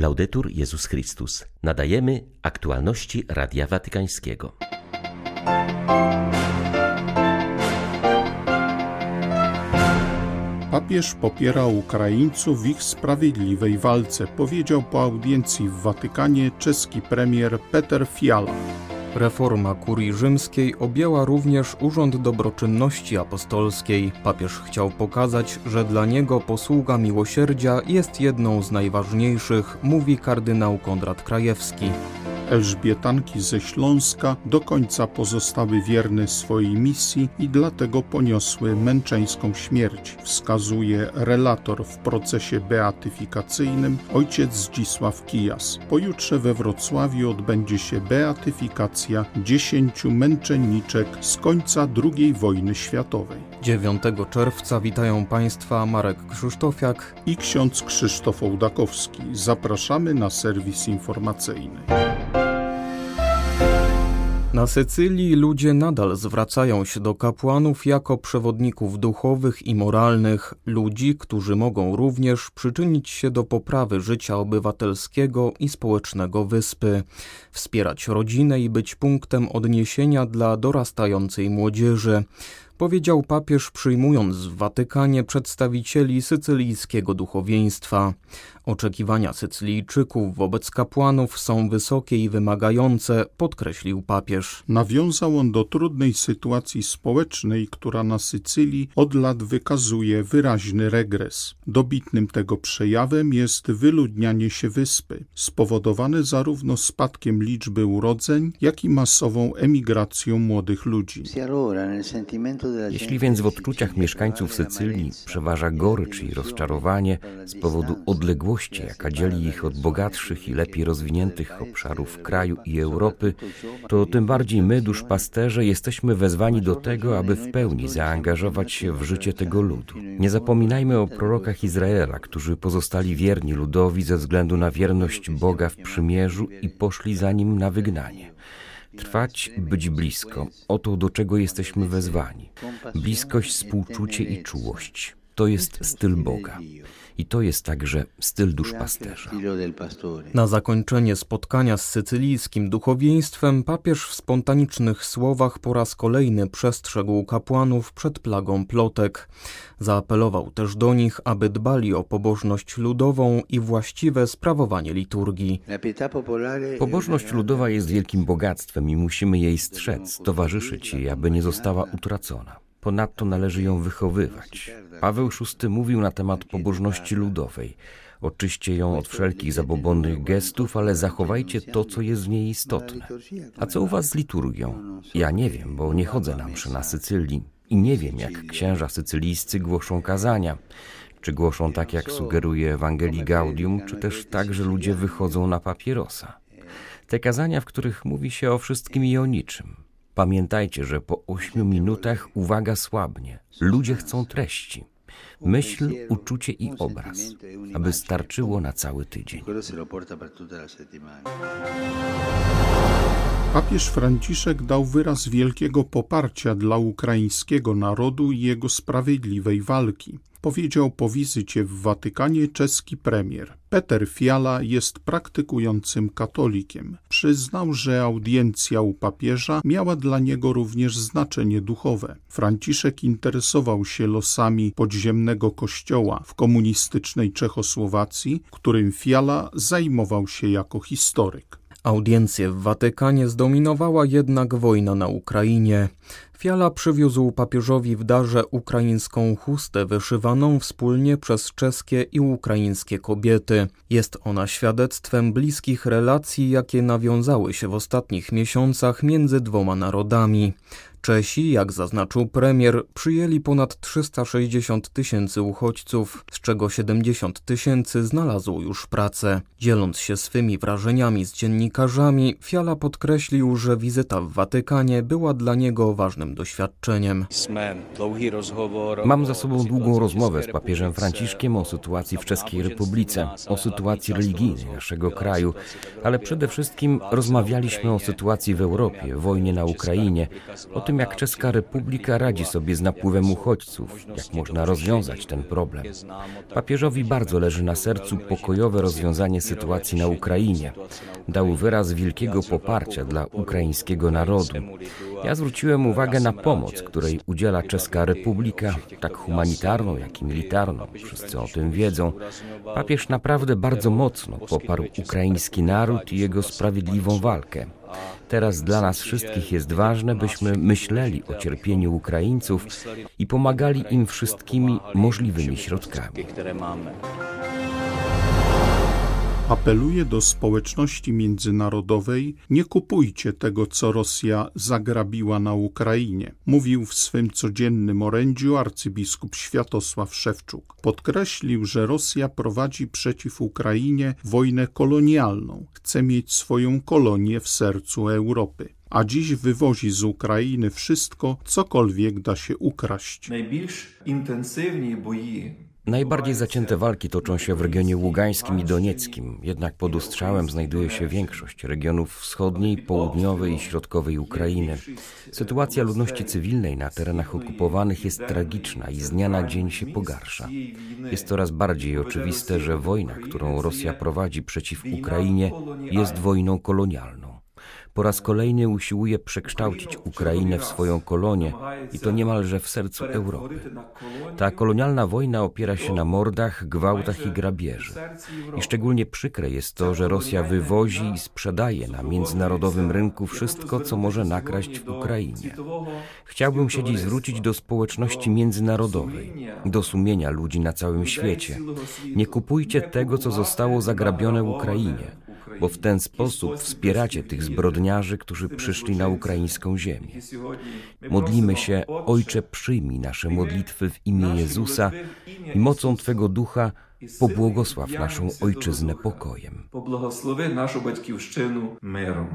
Laudetur Jezus Chrystus. Nadajemy aktualności Radia Watykańskiego. Papież popiera Ukraińców w ich sprawiedliwej walce, powiedział po audiencji w Watykanie czeski premier Peter Fiala. Reforma kurii rzymskiej objęła również Urząd Dobroczynności Apostolskiej. Papież chciał pokazać, że dla niego posługa miłosierdzia jest jedną z najważniejszych, mówi kardynał Konrad Krajewski. Elżbietanki ze Śląska do końca pozostały wierne swojej misji i dlatego poniosły męczeńską śmierć, wskazuje relator w procesie beatyfikacyjnym ojciec Zdzisław Kijas. Pojutrze we Wrocławiu odbędzie się beatyfikacja dziesięciu męczenniczek z końca II wojny światowej. 9 czerwca witają Państwa Marek Krzysztofiak i ksiądz Krzysztof Ołdakowski. Zapraszamy na serwis informacyjny. Na Sycylii ludzie nadal zwracają się do kapłanów jako przewodników duchowych i moralnych, ludzi, którzy mogą również przyczynić się do poprawy życia obywatelskiego i społecznego wyspy, wspierać rodzinę i być punktem odniesienia dla dorastającej młodzieży powiedział papież przyjmując w Watykanie przedstawicieli sycylijskiego duchowieństwa. Oczekiwania Sycylijczyków wobec kapłanów są wysokie i wymagające, podkreślił papież. Nawiązał on do trudnej sytuacji społecznej, która na Sycylii od lat wykazuje wyraźny regres. Dobitnym tego przejawem jest wyludnianie się wyspy, spowodowane zarówno spadkiem liczby urodzeń, jak i masową emigracją młodych ludzi. Jeśli więc w odczuciach mieszkańców Sycylii przeważa gorycz i rozczarowanie z powodu odległości, jaka dzieli ich od bogatszych i lepiej rozwiniętych obszarów kraju i Europy, to tym bardziej my, duszpasterze, jesteśmy wezwani do tego, aby w pełni zaangażować się w życie tego ludu. Nie zapominajmy o prorokach Izraela, którzy pozostali wierni ludowi ze względu na wierność Boga w przymierzu i poszli za nim na wygnanie. Trwać, być blisko. Oto do czego jesteśmy wezwani. Bliskość, współczucie i czułość. To jest styl Boga. I to jest także styl duszpasterza. Na zakończenie spotkania z sycylijskim duchowieństwem papież w spontanicznych słowach po raz kolejny przestrzegł kapłanów przed plagą plotek. Zaapelował też do nich, aby dbali o pobożność ludową i właściwe sprawowanie liturgii. Pobożność ludowa jest wielkim bogactwem i musimy jej strzec, towarzyszyć jej, aby nie została utracona. Ponadto należy ją wychowywać. Paweł VI mówił na temat pobożności ludowej. Oczyście ją od wszelkich zabobonnych gestów, ale zachowajcie to, co jest w niej istotne. A co u was z liturgią? Ja nie wiem, bo nie chodzę na mszy na Sycylii i nie wiem, jak księża sycylijscy głoszą kazania. Czy głoszą tak, jak sugeruje Ewangelii Gaudium, czy też tak, że ludzie wychodzą na papierosa. Te kazania, w których mówi się o wszystkim i o niczym. Pamiętajcie, że po ośmiu minutach uwaga słabnie. Ludzie chcą treści. Myśl, uczucie i obraz, aby starczyło na cały tydzień. Papież Franciszek dał wyraz wielkiego poparcia dla ukraińskiego narodu i jego sprawiedliwej walki. Powiedział po wizycie w Watykanie czeski premier. Peter Fiala jest praktykującym katolikiem. Przyznał, że audiencja u papieża miała dla niego również znaczenie duchowe. Franciszek interesował się losami podziemnego kościoła w komunistycznej Czechosłowacji, którym Fiala zajmował się jako historyk. Audiencję w Watykanie zdominowała jednak wojna na Ukrainie. Fiala przywiózł papieżowi w darze ukraińską chustę wyszywaną wspólnie przez czeskie i ukraińskie kobiety. Jest ona świadectwem bliskich relacji, jakie nawiązały się w ostatnich miesiącach między dwoma narodami. Czesi, jak zaznaczył premier, przyjęli ponad 360 tysięcy uchodźców, z czego 70 tysięcy znalazło już pracę. Dzieląc się swymi wrażeniami z dziennikarzami, Fiala podkreślił, że wizyta w Watykanie była dla niego ważnym doświadczeniem. Mam za sobą długą rozmowę z papieżem Franciszkiem o sytuacji w Czeskiej Republice, o sytuacji religijnej naszego kraju, ale przede wszystkim rozmawialiśmy o sytuacji w Europie, wojnie na Ukrainie, o jak Czeska Republika radzi sobie z napływem uchodźców, jak można rozwiązać ten problem. Papieżowi bardzo leży na sercu pokojowe rozwiązanie sytuacji na Ukrainie. Dał wyraz wielkiego poparcia dla ukraińskiego narodu. Ja zwróciłem uwagę na pomoc, której udziela Czeska Republika, tak humanitarną, jak i militarną. Wszyscy o tym wiedzą. Papież naprawdę bardzo mocno poparł ukraiński naród i jego sprawiedliwą walkę. Teraz dla nas wszystkich jest ważne, byśmy myśleli o cierpieniu Ukraińców i pomagali im wszystkimi możliwymi środkami. Apeluje do społeczności międzynarodowej: nie kupujcie tego, co Rosja zagrabiła na Ukrainie, mówił w swym codziennym orędziu arcybiskup Światosław Szewczuk. Podkreślił, że Rosja prowadzi przeciw Ukrainie wojnę kolonialną, chce mieć swoją kolonię w sercu Europy a dziś wywozi z Ukrainy wszystko, cokolwiek da się ukraść. Najbardziej intensywni boji Najbardziej zacięte walki toczą się w regionie ługańskim i donieckim, jednak pod ustrzałem znajduje się większość regionów wschodniej, południowej i środkowej Ukrainy. Sytuacja ludności cywilnej na terenach okupowanych jest tragiczna i z dnia na dzień się pogarsza. Jest coraz bardziej oczywiste, że wojna, którą Rosja prowadzi przeciw Ukrainie, jest wojną kolonialną po raz kolejny usiłuje przekształcić Ukrainę w swoją kolonię i to niemalże w sercu Europy. Ta kolonialna wojna opiera się na mordach, gwałtach i grabieży. I szczególnie przykre jest to, że Rosja wywozi i sprzedaje na międzynarodowym rynku wszystko, co może nakraść w Ukrainie. Chciałbym się dziś zwrócić do społeczności międzynarodowej, do sumienia ludzi na całym świecie. Nie kupujcie tego, co zostało zagrabione Ukrainie bo w ten sposób wspieracie tych zbrodniarzy, którzy przyszli na ukraińską ziemię. Modlimy się, Ojcze, przyjmij nasze modlitwy w imię Jezusa i mocą Twego Ducha pobłogosław naszą ojczyznę pokojem. Naszą mierą.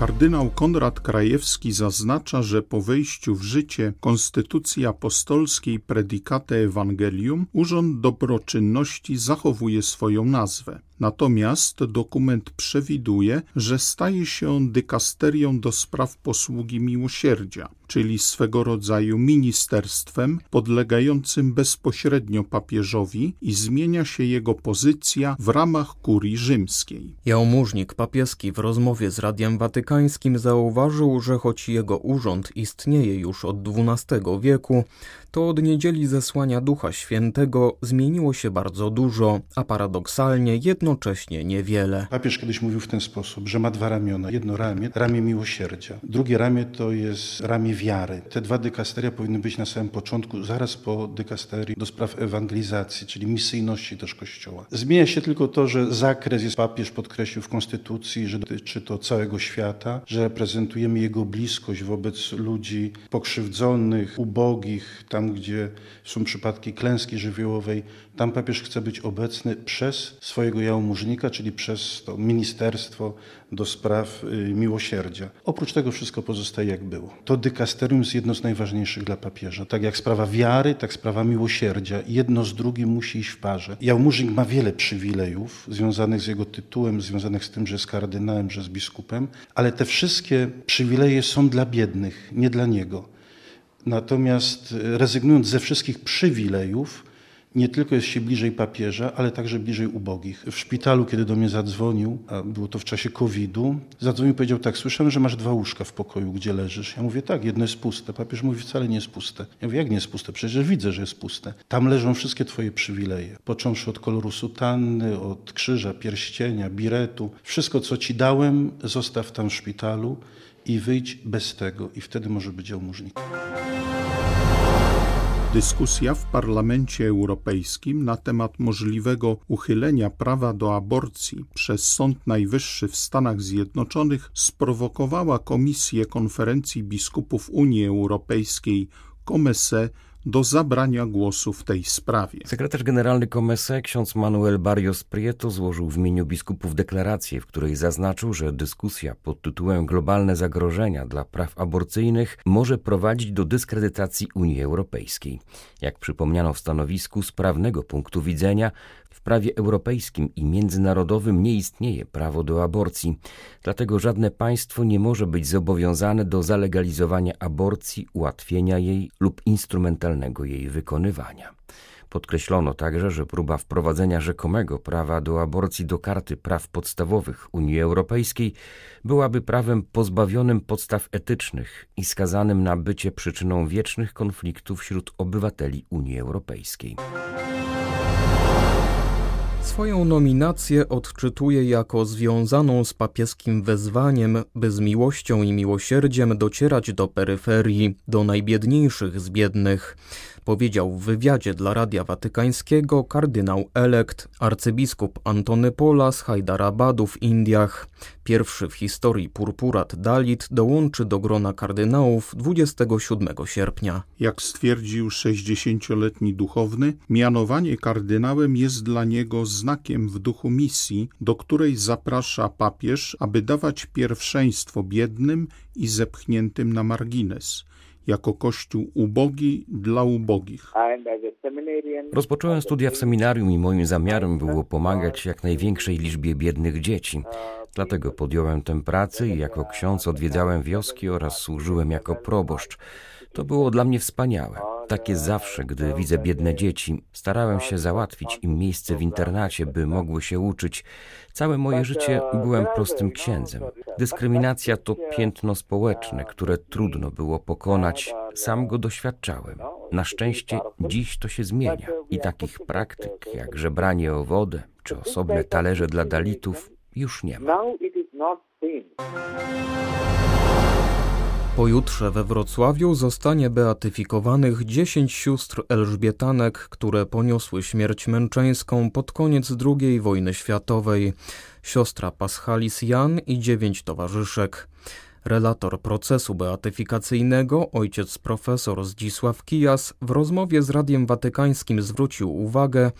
Kardynał Konrad Krajewski zaznacza, że po wejściu w życie Konstytucji Apostolskiej Predicate Evangelium Urząd Dobroczynności zachowuje swoją nazwę. Natomiast dokument przewiduje, że staje się on dykasterią do spraw posługi miłosierdzia, czyli swego rodzaju ministerstwem podlegającym bezpośrednio papieżowi i zmienia się jego pozycja w ramach kurii rzymskiej. Jałmużnik papieski w rozmowie z Radiem Watykańskim zauważył, że choć jego urząd istnieje już od XII wieku, to od niedzieli zesłania Ducha Świętego zmieniło się bardzo dużo, a paradoksalnie jednocześnie niewiele. Papież kiedyś mówił w ten sposób, że ma dwa ramiona. Jedno ramię, ramię miłosierdzia. Drugie ramię to jest ramię wiary. Te dwa dykasteria powinny być na samym początku, zaraz po dykasterii do spraw ewangelizacji, czyli misyjności też Kościoła. Zmienia się tylko to, że zakres jest papież podkreślił w Konstytucji, że dotyczy to całego świata, że reprezentujemy jego bliskość wobec ludzi pokrzywdzonych, ubogich, tam tam gdzie są przypadki klęski żywiołowej, tam papież chce być obecny przez swojego jałmużnika, czyli przez to ministerstwo do spraw y, miłosierdzia. Oprócz tego wszystko pozostaje jak było. To dykasterium jest jedno z najważniejszych dla papieża. Tak jak sprawa wiary, tak sprawa miłosierdzia. Jedno z drugim musi iść w parze. Jałmużnik ma wiele przywilejów związanych z jego tytułem, związanych z tym, że jest kardynałem, że jest biskupem, ale te wszystkie przywileje są dla biednych, nie dla niego. Natomiast e, rezygnując ze wszystkich przywilejów, nie tylko jest się bliżej papieża, ale także bliżej ubogich. W szpitalu, kiedy do mnie zadzwonił, a było to w czasie COVID-u, zadzwonił i powiedział tak, słyszałem, że masz dwa łóżka w pokoju, gdzie leżysz. Ja mówię, tak, jedno jest puste. Papież mówi, wcale nie jest puste. Ja mówię, jak nie jest puste? Przecież widzę, że jest puste. Tam leżą wszystkie twoje przywileje. Począwszy od koloru sutanny, od krzyża, pierścienia, biretu. Wszystko, co ci dałem, zostaw tam w szpitalu i wyjdź bez tego. I wtedy może być jałmużnik. Dyskusja w Parlamencie Europejskim na temat możliwego uchylenia prawa do aborcji przez Sąd Najwyższy w Stanach Zjednoczonych sprowokowała Komisję Konferencji Biskupów Unii Europejskiej COMESE do zabrania głosu w tej sprawie. Sekretarz generalny Comese, ksiądz Manuel Barrios Prieto, złożył w imieniu biskupów deklarację, w której zaznaczył, że dyskusja pod tytułem Globalne zagrożenia dla praw aborcyjnych może prowadzić do dyskredytacji Unii Europejskiej. Jak przypomniano w stanowisku, z prawnego punktu widzenia w prawie europejskim i międzynarodowym nie istnieje prawo do aborcji, dlatego żadne państwo nie może być zobowiązane do zalegalizowania aborcji, ułatwienia jej lub instrumentalnego jej wykonywania. Podkreślono także, że próba wprowadzenia rzekomego prawa do aborcji do karty praw podstawowych Unii Europejskiej byłaby prawem pozbawionym podstaw etycznych i skazanym na bycie przyczyną wiecznych konfliktów wśród obywateli Unii Europejskiej. Swoją nominację odczytuje jako związaną z papieskim wezwaniem, by z miłością i miłosierdziem docierać do peryferii, do najbiedniejszych z biednych powiedział w wywiadzie dla Radia Watykańskiego kardynał elekt arcybiskup Antony Pola z Hyderabadu w Indiach. Pierwszy w historii purpurat Dalit dołączy do grona kardynałów 27 sierpnia. Jak stwierdził 60-letni duchowny, mianowanie kardynałem jest dla niego znakiem w duchu misji, do której zaprasza papież, aby dawać pierwszeństwo biednym i zepchniętym na margines jako kościół ubogi dla ubogich. Rozpocząłem studia w seminarium i moim zamiarem było pomagać jak największej liczbie biednych dzieci. Dlatego podjąłem tę pracę i jako ksiądz odwiedzałem wioski oraz służyłem jako proboszcz. To było dla mnie wspaniałe. Tak jest zawsze, gdy widzę biedne dzieci. Starałem się załatwić im miejsce w internacie, by mogły się uczyć. Całe moje życie byłem prostym księdzem. Dyskryminacja to piętno społeczne, które trudno było pokonać. Sam go doświadczałem. Na szczęście dziś to się zmienia i takich praktyk jak żebranie o wodę czy osobne talerze dla dalitów już nie ma. Pojutrze we Wrocławiu zostanie beatyfikowanych dziesięć sióstr Elżbietanek, które poniosły śmierć męczeńską pod koniec II wojny światowej. Siostra Paschalis Jan i dziewięć towarzyszek. Relator procesu beatyfikacyjnego, ojciec profesor Zdzisław Kijas, w rozmowie z Radiem Watykańskim zwrócił uwagę,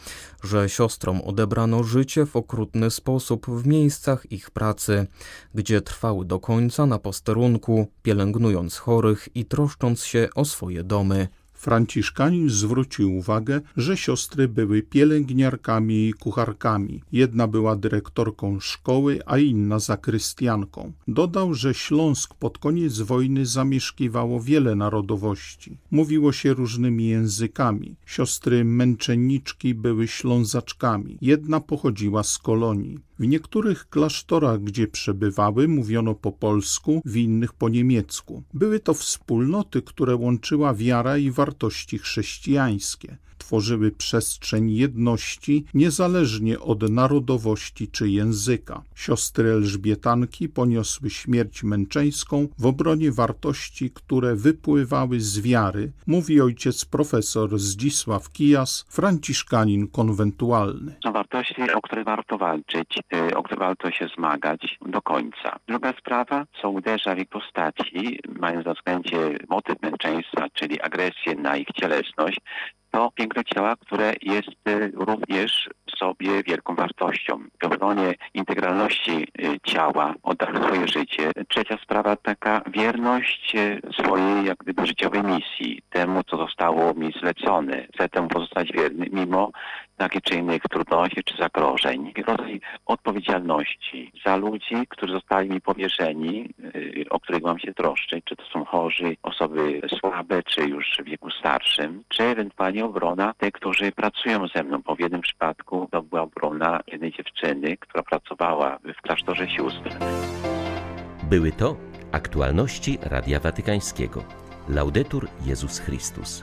że siostrom odebrano życie w okrutny sposób w miejscach ich pracy, gdzie trwały do końca na posterunku, pielęgnując chorych i troszcząc się o swoje domy. Franciszkanin zwrócił uwagę, że siostry były pielęgniarkami i kucharkami. Jedna była dyrektorką szkoły, a inna zakrystianką. Dodał, że Śląsk pod koniec wojny zamieszkiwało wiele narodowości. Mówiło się różnymi językami. Siostry męczenniczki były ślązaczkami. Jedna pochodziła z kolonii. W niektórych klasztorach, gdzie przebywały, mówiono po polsku, w innych po niemiecku. Były to wspólnoty, które łączyła wiara i wartości chrześcijańskie tworzyły przestrzeń jedności niezależnie od narodowości czy języka. Siostry Elżbietanki poniosły śmierć męczeńską w obronie wartości, które wypływały z wiary, mówi ojciec profesor Zdzisław Kijas, franciszkanin konwentualny. Wartości, o które warto walczyć, o które warto się zmagać do końca. Druga sprawa, co uderza w ich postaci, mając na względzie motyw męczeństwa, czyli agresję na ich cielesność, to piękno ciała, które jest y, również sobie wielką wartością. W obronie integralności y, ciała oddano swoje życie. Trzecia sprawa taka wierność y, swojej jak gdyby życiowej misji, temu co zostało mi zlecone. Chcę temu pozostać wierny mimo takich czy innych trudności czy zagrożeń. Rodzaj odpowiedzialności za ludzi, którzy zostali mi powierzeni, o których mam się troszczyć, czy to są chorzy, osoby słabe, czy już w wieku starszym, czy ewentualnie obrona tych, którzy pracują ze mną, bo w jednym przypadku to była obrona jednej dziewczyny, która pracowała w klasztorze sióstr. Były to aktualności Radia Watykańskiego. Laudetur Jezus Chrystus.